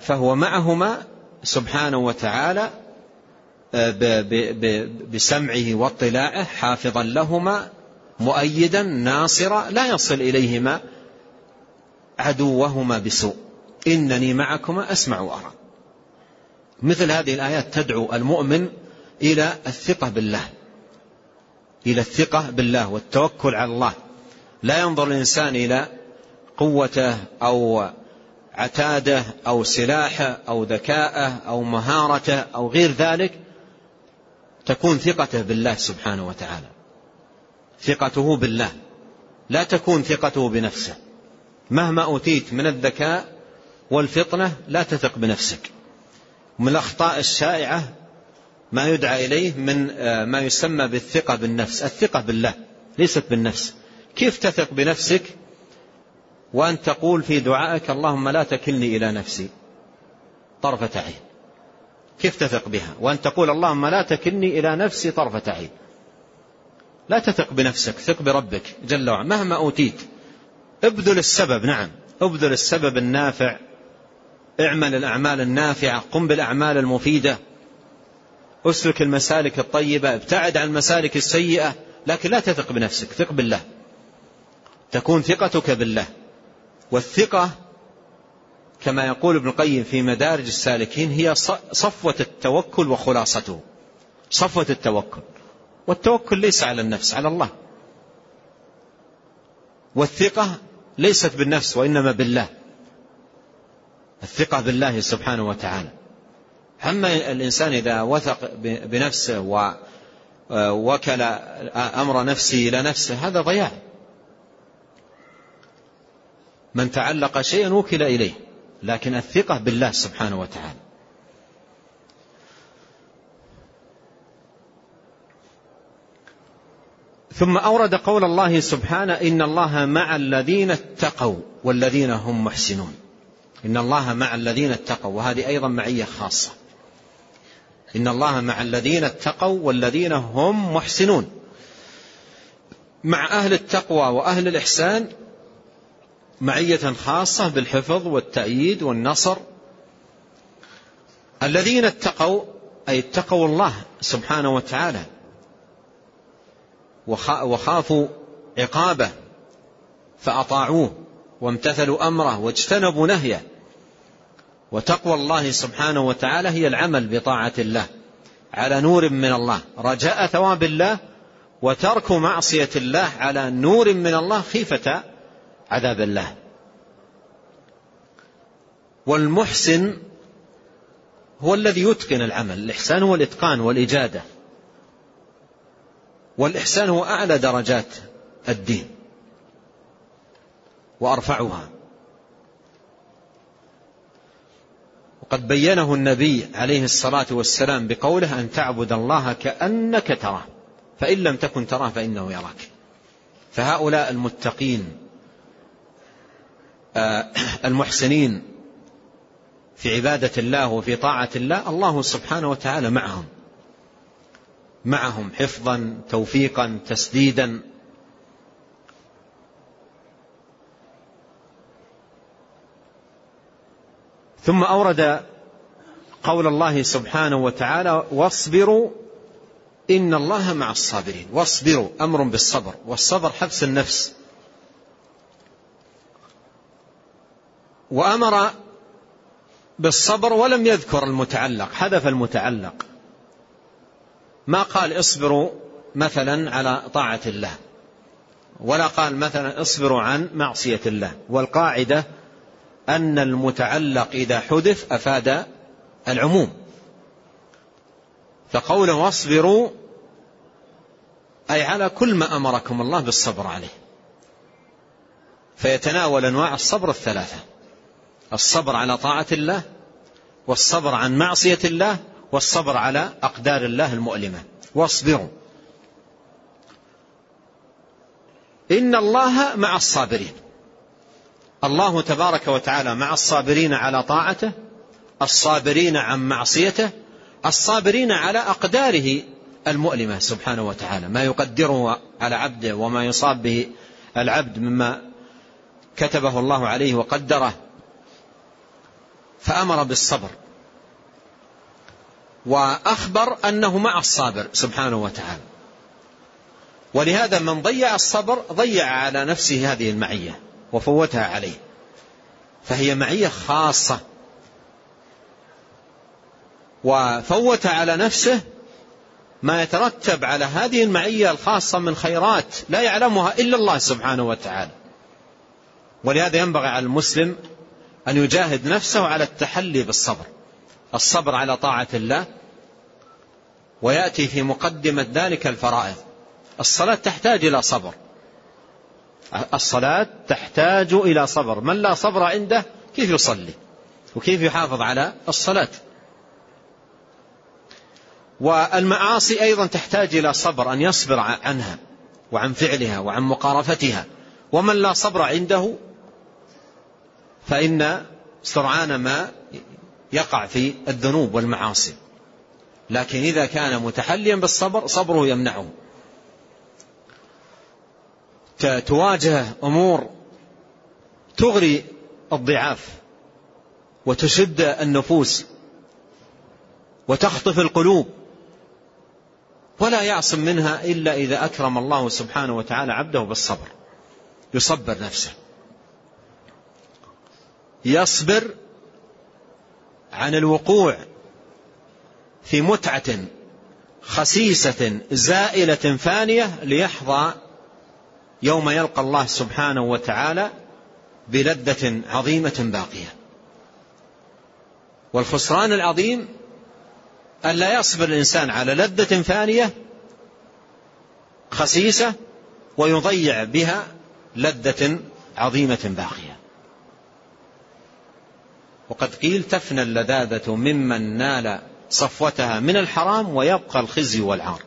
فهو معهما سبحانه وتعالى بسمعه واطلاعه حافظا لهما مؤيدا ناصرا لا يصل إليهما عدوهما بسوء. إنني معكما أسمع وأرى. مثل هذه الآيات تدعو المؤمن إلى الثقة بالله. إلى الثقة بالله والتوكل على الله. لا ينظر الإنسان إلى قوته أو عتاده أو سلاحه أو ذكاءه أو مهارته أو غير ذلك تكون ثقته بالله سبحانه وتعالى. ثقته بالله. لا تكون ثقته بنفسه. مهما أوتيت من الذكاء والفطنة لا تثق بنفسك. من الأخطاء الشائعة ما يدعى إليه من آه، ما يسمى بالثقة بالنفس. الثقة بالله ليست بالنفس. كيف تثق بنفسك وأن تقول في دعائك اللهم لا تكلني إلى نفسي؟ طرفة عين. كيف تثق بها؟ وأن تقول اللهم لا تكلني إلى نفسي طرفة عين. لا تثق بنفسك ثق بربك جل وعلا مهما أوتيت. ابذل السبب نعم. ابذل السبب النافع. اعمل الأعمال النافعة. قم بالأعمال المفيدة. أسلك المسالك الطيبة. ابتعد عن المسالك السيئة. لكن لا تثق بنفسك ثق بالله. تكون ثقتك بالله. والثقة كما يقول ابن القيم في مدارج السالكين هي صفوة التوكل وخلاصته. صفوة التوكل. والتوكل ليس على النفس على الله. والثقة ليست بالنفس وإنما بالله. الثقة بالله سبحانه وتعالى. أما الإنسان إذا وثق بنفسه ووكل أمر نفسه إلى نفسه هذا ضياع. من تعلق شيئا وكل إليه. لكن الثقة بالله سبحانه وتعالى. ثم أورد قول الله سبحانه إن الله مع الذين اتقوا والذين هم محسنون. إن الله مع الذين اتقوا وهذه أيضا معية خاصة. إن الله مع الذين اتقوا والذين هم محسنون. مع أهل التقوى وأهل الإحسان معية خاصة بالحفظ والتأييد والنصر. الذين اتقوا أي اتقوا الله سبحانه وتعالى وخافوا عقابه فأطاعوه وامتثلوا أمره واجتنبوا نهيه. وتقوى الله سبحانه وتعالى هي العمل بطاعة الله. على نور من الله. رجاء ثواب الله وترك معصية الله على نور من الله خيفة عذاب الله. والمحسن هو الذي يتقن العمل. الإحسان هو الإتقان والإجادة. والإحسان هو أعلى درجات الدين. وأرفعها. وقد بينه النبي عليه الصلاة والسلام بقوله أن تعبد الله كأنك تراه. فإن لم تكن تراه فإنه يراك. فهؤلاء المتقين <clears throat> المحسنين في عبادة الله وفي طاعة الله الله سبحانه وتعالى معهم. معهم حفظا توفيقا تسديدا. ثم أورد قول الله سبحانه وتعالى واصبروا إن الله مع الصابرين. واصبروا أمر بالصبر. والصبر حبس النفس. وأمر بالصبر ولم يذكر المتعلق حذف المتعلق. ما قال اصبروا مثلا على طاعة الله ولا قال مثلا اصبروا عن معصية الله. والقاعدة أن المتعلق إذا حذف أفاد العموم. فقوله واصبروا أي على كل ما أمركم الله بالصبر عليه. فيتناول أنواع الصبر الثلاثة. الصبر على طاعة الله والصبر عن معصية الله والصبر على أقدار الله المؤلمة. واصبروا. إن الله مع الصابرين. الله تبارك وتعالى مع الصابرين على طاعته الصابرين عن معصيته الصابرين على أقداره المؤلمة سبحانه وتعالى. ما يقدره على عبده وما يصاب به العبد مما كتبه الله عليه وقدره. فأمر بالصبر. وأخبر أنه مع الصابر سبحانه وتعالى. ولهذا من ضيع الصبر ضيع على نفسه هذه المعية وفوتها عليه. فهي معية خاصة. وفوت على نفسه ما يترتب على هذه المعية الخاصة من خيرات لا يعلمها إلا الله سبحانه وتعالى. ولهذا ينبغي على المسلم أن يجاهد نفسه على التحلي بالصبر. الصبر على طاعة الله ويأتي في مقدمة ذلك الفرائض. الصلاة تحتاج إلى صبر. الصلاة تحتاج إلى صبر. من لا صبر عنده كيف يصلي؟ وكيف يحافظ على الصلاة؟ والمعاصي أيضا تحتاج إلى صبر أن يصبر عنها وعن فعلها وعن مقارفتها. ومن لا صبر عنده فإن سرعان ما يقع في الذنوب والمعاصي. لكن إذا كان متحليا بالصبر صبره يمنعه. تواجه أمور تغري الضعاف وتشد النفوس وتخطف القلوب. ولا يعصم منها إلا إذا أكرم الله سبحانه وتعالى عبده بالصبر. يصبر نفسه. يصبر عن الوقوع في متعة خسيسة زائلة فانية ليحظى يوم يلقى الله سبحانه وتعالى بلذة عظيمة باقية. والخسران العظيم أن لا يصبر الإنسان على لذة فانية خسيسة ويضيع بها لذة عظيمة باقية. وقد قيل تفنى اللذاذة ممن نال صفوتها من الحرام ويبقى الخزي والعار.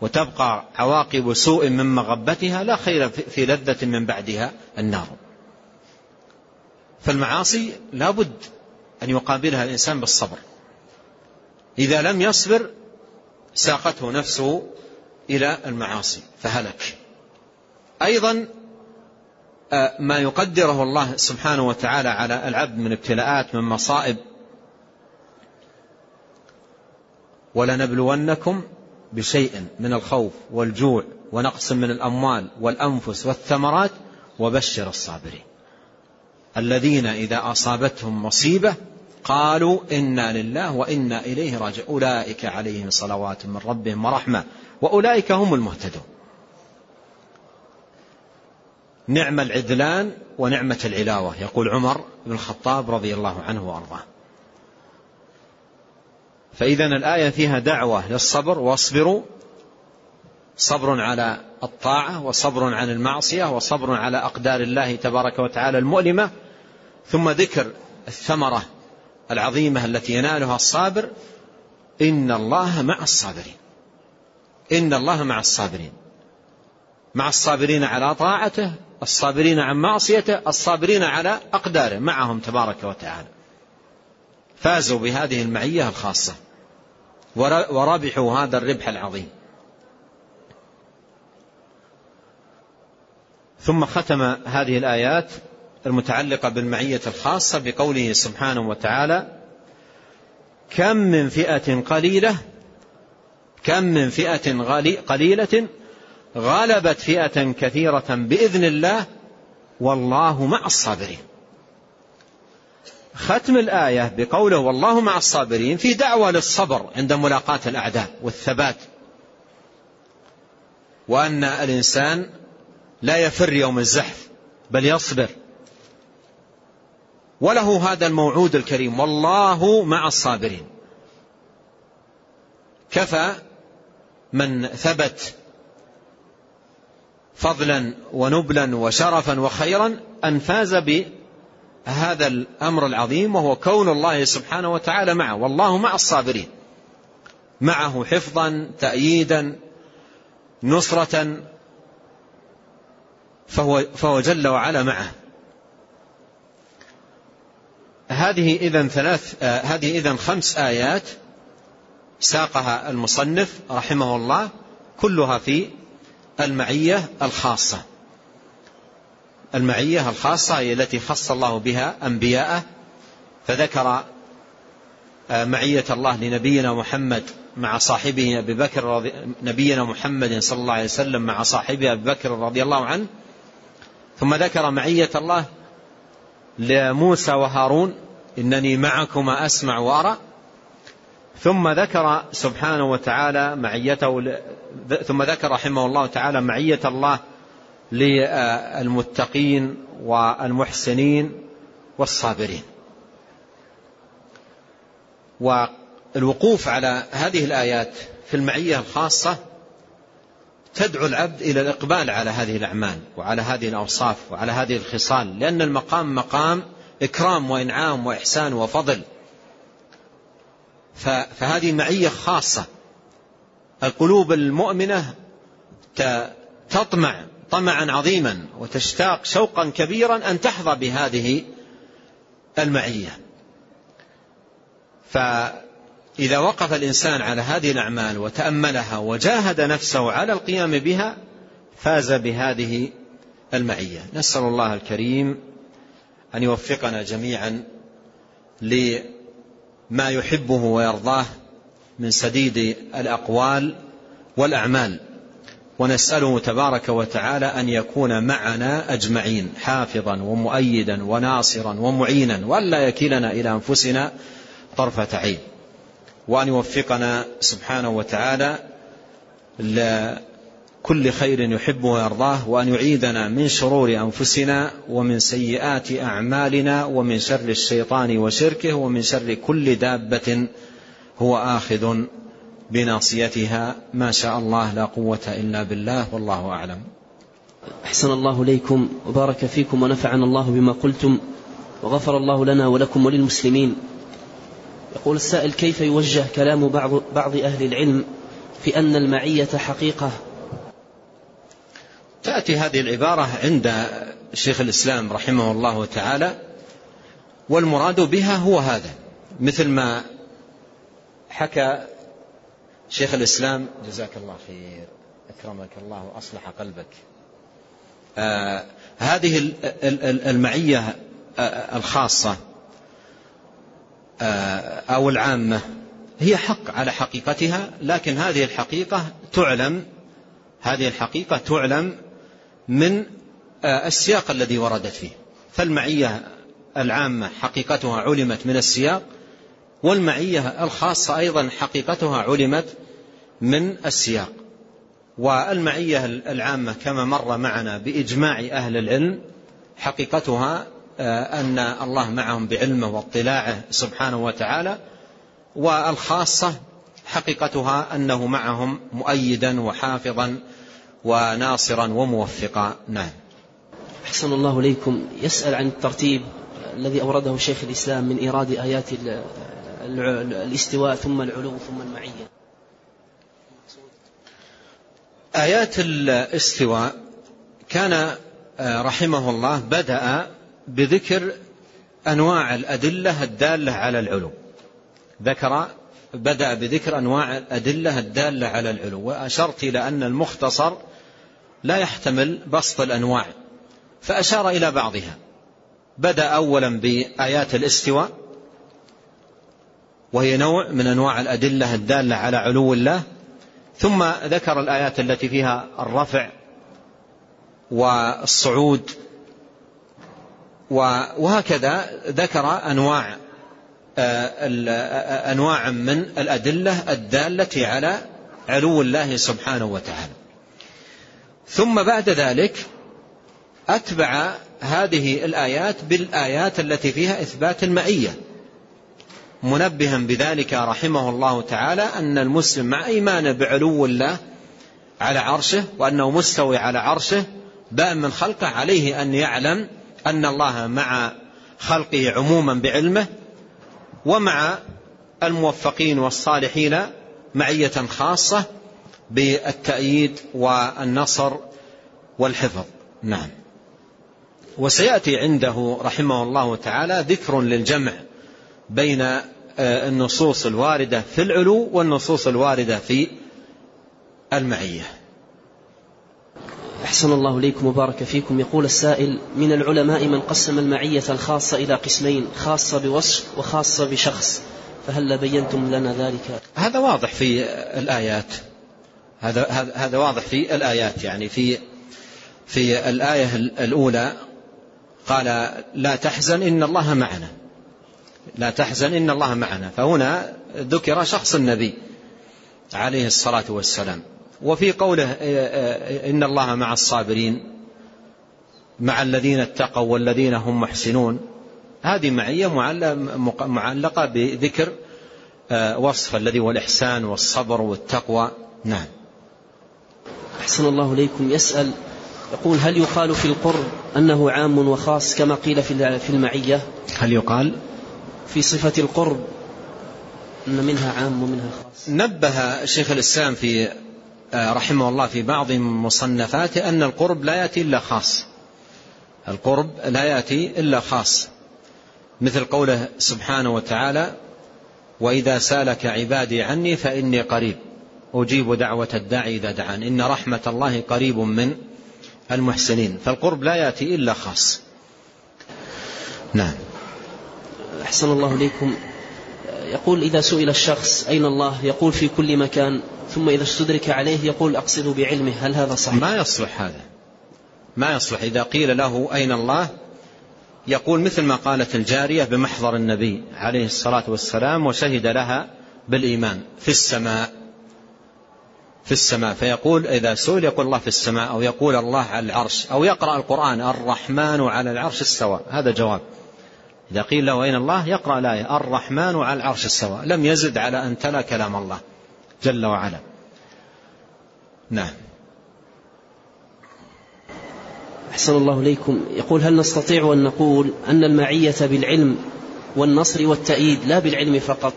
وتبقى عواقب سوء من مغبتها لا خير في لذة من بعدها النار. فالمعاصي لابد أن يقابلها الإنسان بالصبر. إذا لم يصبر ساقته نفسه إلى المعاصي فهلك. أيضا ما يقدره الله سبحانه وتعالى على العبد من ابتلاءات من مصائب. ولنبلونكم بشيء من الخوف والجوع ونقص من الأموال والأنفس والثمرات وبشر الصابرين. الذين إذا أصابتهم مصيبة قالوا إنا لله وإنا إليه راجعون. أولئك عليهم صلوات من ربهم ورحمة وأولئك هم المهتدون. نعم العدلان ونعمة العلاوة يقول عمر بن الخطاب رضي الله عنه وأرضاه. فإذا الآية فيها دعوة للصبر واصبروا. صبر على الطاعة وصبر عن المعصية وصبر على أقدار الله تبارك وتعالى المؤلمة ثم ذكر الثمرة العظيمة التي ينالها الصابر إن الله مع الصابرين. إن الله مع الصابرين. مع الصابرين على طاعته الصابرين عن معصيته الصابرين على أقداره معهم تبارك وتعالى. فازوا بهذه المعية الخاصة وربحوا هذا الربح العظيم. ثم ختم هذه الآيات المتعلقة بالمعية الخاصة بقوله سبحانه وتعالى كم من فئة قليلة كم من فئة قليلة غلبت فئة كثيرة بإذن الله والله مع الصابرين. ختم الآية بقوله والله مع الصابرين في دعوة للصبر عند ملاقاة الأعداء والثبات. وأن الإنسان لا يفر يوم الزحف بل يصبر. وله هذا الموعود الكريم والله مع الصابرين. كفى من ثبت فضلا ونبلا وشرفا وخيرا أن فاز بهذا الأمر العظيم وهو كون الله سبحانه وتعالى معه والله مع الصابرين معه حفظا تأييدا نصرة فهو, فهو جل وعلا معه. هذه إذن ثلاث هذه إذن خمس آيات ساقها المصنف رحمه الله كلها في المعية الخاصة. المعية الخاصة هي التي خص الله بها أنبياءه. فذكر آه معية الله لنبينا محمد مع صاحبه أبي بكر رضي نبينا محمد صلى الله عليه وسلم مع صاحبه أبي بكر رضي الله عنه. ثم ذكر معية الله لموسى وهارون إنني معكما أسمع وأرى. ثم ذكر سبحانه وتعالى معيته ثم ذكر رحمه الله تعالى معية الله للمتقين والمحسنين والصابرين. والوقوف على هذه الآيات في المعية الخاصة تدعو العبد إلى الإقبال على هذه الأعمال وعلى هذه الأوصاف وعلى هذه الخصال لأن المقام مقام إكرام وإنعام وإحسان وفضل. فهذه معية خاصة. القلوب المؤمنة تطمع طمعا عظيما وتشتاق شوقا كبيرا أن تحظى بهذه المعية. فإذا وقف الإنسان على هذه الأعمال وتأملها وجاهد نفسه على القيام بها فاز بهذه المعية. نسأل الله الكريم أن يوفقنا جميعا لما يحبه ويرضاه من سديد الأقوال والأعمال. ونسأله تبارك وتعالى أن يكون معنا أجمعين حافظا ومؤيدا وناصرا ومعينا وأن لا يكلنا إلى أنفسنا طرفة عين. وأن يوفقنا سبحانه وتعالى كل خير يحبه ويرضاه وأن يعيدنا من شرور أنفسنا ومن سيئات أعمالنا ومن شر الشيطان وشركه ومن شر كل دابة هو آخذ بناصيتها ما شاء الله لا قوة إلا بالله والله أعلم. أحسن الله إليكم وبارك فيكم ونفعنا الله بما قلتم وغفر الله لنا ولكم وللمسلمين. يقول السائل كيف يوجه كلام بعض, بعض أهل العلم في أن المعية حقيقة؟ تأتي هذه العبارة عند شيخ الإسلام رحمه الله تعالى والمراد بها هو هذا مثل ما حكى شيخ الإسلام جزاك الله خير أكرمك الله وأصلح قلبك. آه هذه المعية آه الخاصة آه أو العامة هي حق على حقيقتها لكن هذه الحقيقة تعلم هذه الحقيقة تعلم من آه، السياق الذي وردت فيه. فالمعية العامة حقيقتها علمت من السياق والمعية الخاصة أيضا حقيقتها علمت من السياق. والمعية العامة كما مر معنا بإجماع أهل العلم حقيقتها آه، أن الله معهم بعلمه واطلاعه سبحانه وتعالى والخاصة حقيقتها أنه معهم مؤيدا وحافظا وناصرا وموفقا. نعم. أحسن الله إليكم. يسأل عن الترتيب الذي أورده شيخ الإسلام من إيراد آيات الاستواء ثم العلو ثم المعية. آيات الاستواء كان رحمه الله بدأ بذكر أنواع الأدلة الدالة على العلو. ذكر بدأ بذكر أنواع الأدلة الدالة على العلو. وأشرت إلى أن المختصر لا يحتمل بسط الأنواع. فأشار إلى بعضها. بدأ أولا بآيات الاستواء وهي نوع من أنواع الأدلة الدالة على علو الله. ثم ذكر الآيات التي فيها الرفع والصعود وهكذا ذكر أنواع أنواع من الأدلة الدالة على علو الله سبحانه وتعالى. ثم بعد ذلك أتبع هذه الآيات بالآيات التي فيها إثبات المعية. منبها بذلك رحمه الله تعالى أن المسلم مع إيمانه بعلو الله على عرشه وأنه مستوي على عرشه بائن من خلقه عليه أن يعلم أن الله مع خلقه عموما بعلمه ومع الموفقين والصالحين معية خاصة بالتأييد والنصر والحفظ. نعم. وسيأتي عنده رحمه الله تعالى ذكر للجمع. بين آه، النصوص الواردة في العلو والنصوص الواردة في المعية. أحسن الله إليكم وبارك فيكم. يقول السائل من العلماء من قسم المعية الخاصة إلى قسمين خاصة بوصف وخاصة بشخص. فهل بينتم لنا ذلك؟ هذا واضح في الآيات. هذا هذا واضح في الآيات يعني في في الآية الأولى قال لا تحزن إن الله معنا. لا تحزن إن الله معنا. فهنا ذكر شخص النبي عليه الصلاة والسلام. وفي قوله إن الله مع الصابرين مع الذين اتقوا والذين هم محسنون. هذه معية معلقة بذكر وصف الذي هو الإحسان والصبر والتقوى. نعم. أحسن الله إليكم. يسأل يقول هل يقال في القرب أنه عام وخاص كما قيل في المعية؟ هل يقال؟ في صفة القرب أن منها عام ومنها خاص. نبه شيخ الإسلام في آه، رحمه الله في بعض مصنفاته أن القرب لا يأتي إلا خاص. القرب لا يأتي إلا خاص. مثل قوله سبحانه وتعالى وإذا سألك عبادي عني فإني قريب أجيب دعوة الداعي إذا دعان إن رحمة الله قريب من المحسنين. فالقرب لا يأتي إلا خاص. نعم. أحسن الله إليكم. يقول إذا سئل الشخص أين الله؟ يقول في كل مكان. ثم إذا استدرك عليه يقول أقصد بعلمه. هل هذا صحيح؟ ما يصلح هذا. ما يصلح. إذا قيل له أين الله يقول مثل ما قالت الجارية بمحضر النبي عليه الصلاة والسلام وشهد لها بالإيمان في السماء. في السماء. فيقول إذا سئل يقول الله في السماء أو يقول الله على العرش أو يقرأ القرآن الرحمن على العرش استوى. هذا جواب. إذا قيل له أين الله؟ يقرأ الآية. الرحمن على العرش استوى لم يزد على أن تلا كلام الله جل وعلا. نعم. أحسن الله إليكم. يقول هل نستطيع أن نقول أن المعية بالعلم والنصر والتأييد لا بالعلم فقط؟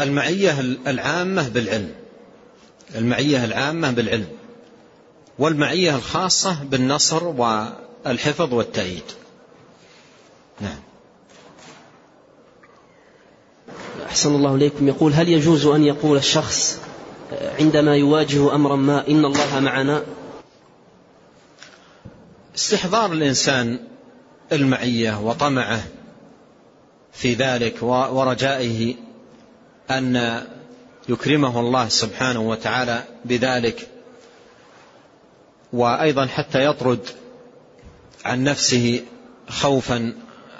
المعية العامة بالعلم. المعية العامة بالعلم. والمعية الخاصة بالنصر والحفظ والتأييد. نعم. أحسن الله إليكم. يقول هل يجوز أن يقول الشخص عندما يواجه أمرا ما إن الله معنا؟ استحضار الإنسان المعية وطمعه في ذلك ورجائه أن يكرمه الله سبحانه وتعالى بذلك وأيضا حتى يطرد عن نفسه خوفا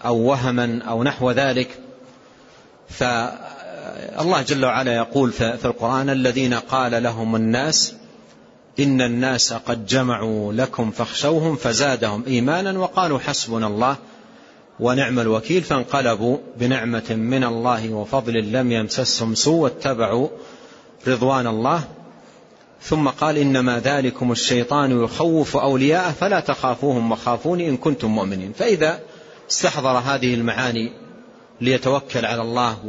أو وهما أو نحو ذلك. فالله جل وعلا يقول في القرآن الذين قال لهم الناس إن الناس قد جمعوا لكم فاخشوهم فزادهم إيمانا وقالوا حسبنا الله ونعم الوكيل فانقلبوا بنعمة من الله وفضل لم يمسسهم سوء واتبعوا رضوان الله. ثم قال إنما ذلكم الشيطان يخوف أولياءه فلا تخافوهم وخافوني إن كنتم مؤمنين. فإذا استحضر هذه المعاني ليتوكل على الله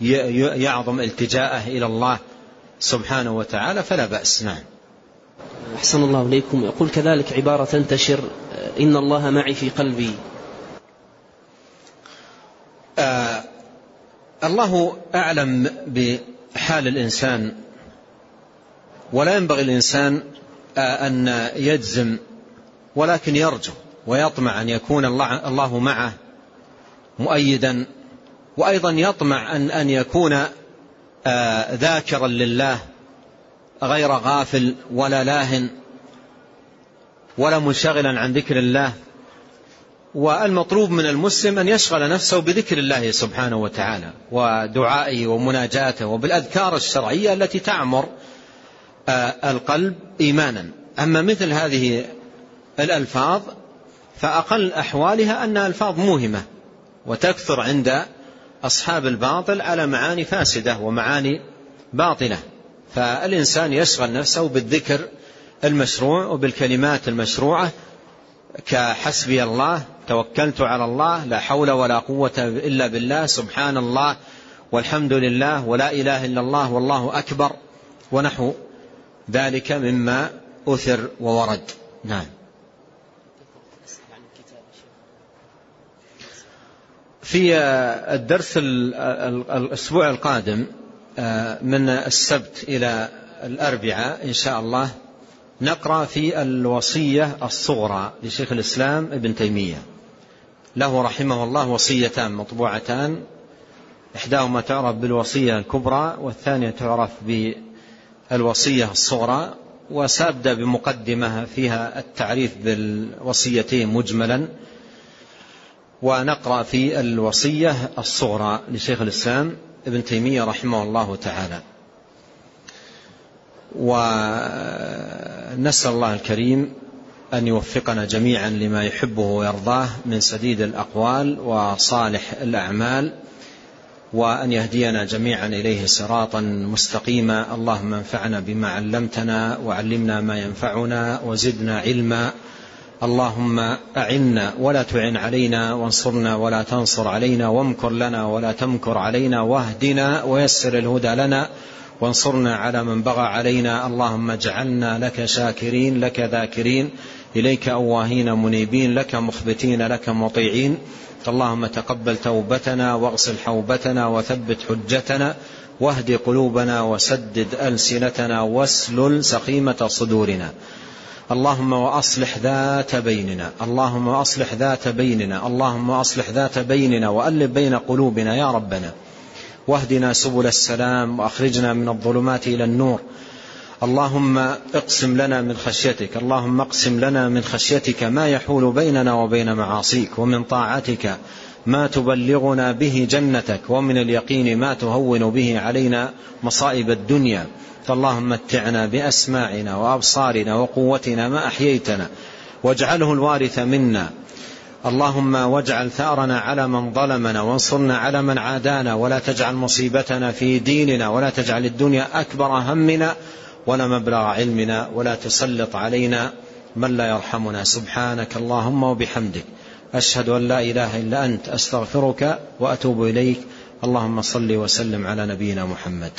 ويعظم التجاءه إلى الله سبحانه وتعالى فلا بأس. نعم. أحسن الله إليكم. يقول كذلك عبارة تنتشر إن الله معي في قلبي. آه الله أعلم بحال الإنسان ولا ينبغي الإنسان آه أن يجزم ولكن يرجو. ويطمع أن يكون الله, معه مؤيدا وأيضا يطمع أن, أن يكون آه ذاكرا لله غير غافل ولا لاهن ولا منشغلا عن ذكر الله. والمطلوب من المسلم أن يشغل نفسه بذكر الله سبحانه وتعالى ودعائه ومناجاته وبالأذكار الشرعية التي تعمر القلب إيمانا. أما مثل هذه الألفاظ فأقل أحوالها أنها ألفاظ موهمة وتكثر عند أصحاب الباطل على معاني فاسدة ومعاني باطلة فالإنسان يشغل نفسه بالذكر المشروع وبالكلمات المشروعة. كحسبي الله توكلت على الله لا حول ولا قوة إلا بالله سبحان الله والحمد لله ولا إله إلا الله والله أكبر ونحو ذلك مما أثر وورد. نعم. في الدرس الأسبوع القادم من السبت إلى الأربعاء إن شاء الله نقرأ في الوصية الصغرى لشيخ الإسلام ابن تيمية. له رحمه الله وصيتان مطبوعتان. إحداهما تعرف بالوصية الكبرى والثانية تعرف بالوصية الصغرى وسأبدأ بمقدمة فيها التعريف بالوصيتين مجملا. ونقرأ في الوصية الصغرى لشيخ الإسلام ابن تيمية رحمه الله تعالى. ونسأل الله الكريم أن يوفقنا جميعا لما يحبه ويرضاه من سديد الأقوال وصالح الأعمال وأن يهدينا جميعا إليه صراطا مستقيما. اللهم انفعنا بما علمتنا وعلمنا ما ينفعنا وزدنا علما. اللهم أعنا ولا تعن علينا وانصرنا ولا تنصر علينا وامكر لنا ولا تمكر علينا واهدنا ويسر الهدى لنا وانصرنا على من بغى علينا. اللهم اجعلنا لك شاكرين لك ذاكرين إليك أواهين منيبين لك مخبتين لك مطيعين. اللهم تقبل توبتنا واغسل حوبتنا وثبت حجتنا واهد قلوبنا وسدد ألسنتنا واسلل سقيمة صدورنا. اللهم وأصلح ذات بيننا. اللهم وأصلح ذات بيننا. اللهم وأصلح ذات بيننا وألف بين قلوبنا يا ربنا. واهدنا سبل السلام وأخرجنا من الظلمات إلى النور. اللهم اقسم لنا من خشيتك. اللهم اقسم لنا من خشيتك ما يحول بيننا وبين معاصيك ومن طاعتك ما تبلغنا به جنتك ومن اليقين ما تهون به علينا مصائب الدنيا. فاللهم متعنا بأسماعنا وأبصارنا وقوتنا ما أحييتنا واجعله الوارث منا. اللهم واجعل ثأرنا على من ظلمنا وانصرنا على من عادانا ولا تجعل مصيبتنا في ديننا ولا تجعل الدنيا أكبر همنا ولا مبلغ علمنا ولا تسلط علينا من لا يرحمنا. سبحانك اللهم وبحمدك. أشهد أن لا إله إلا أنت. أستغفرك وأتوب إليك. اللهم صل وسلم على نبينا محمد.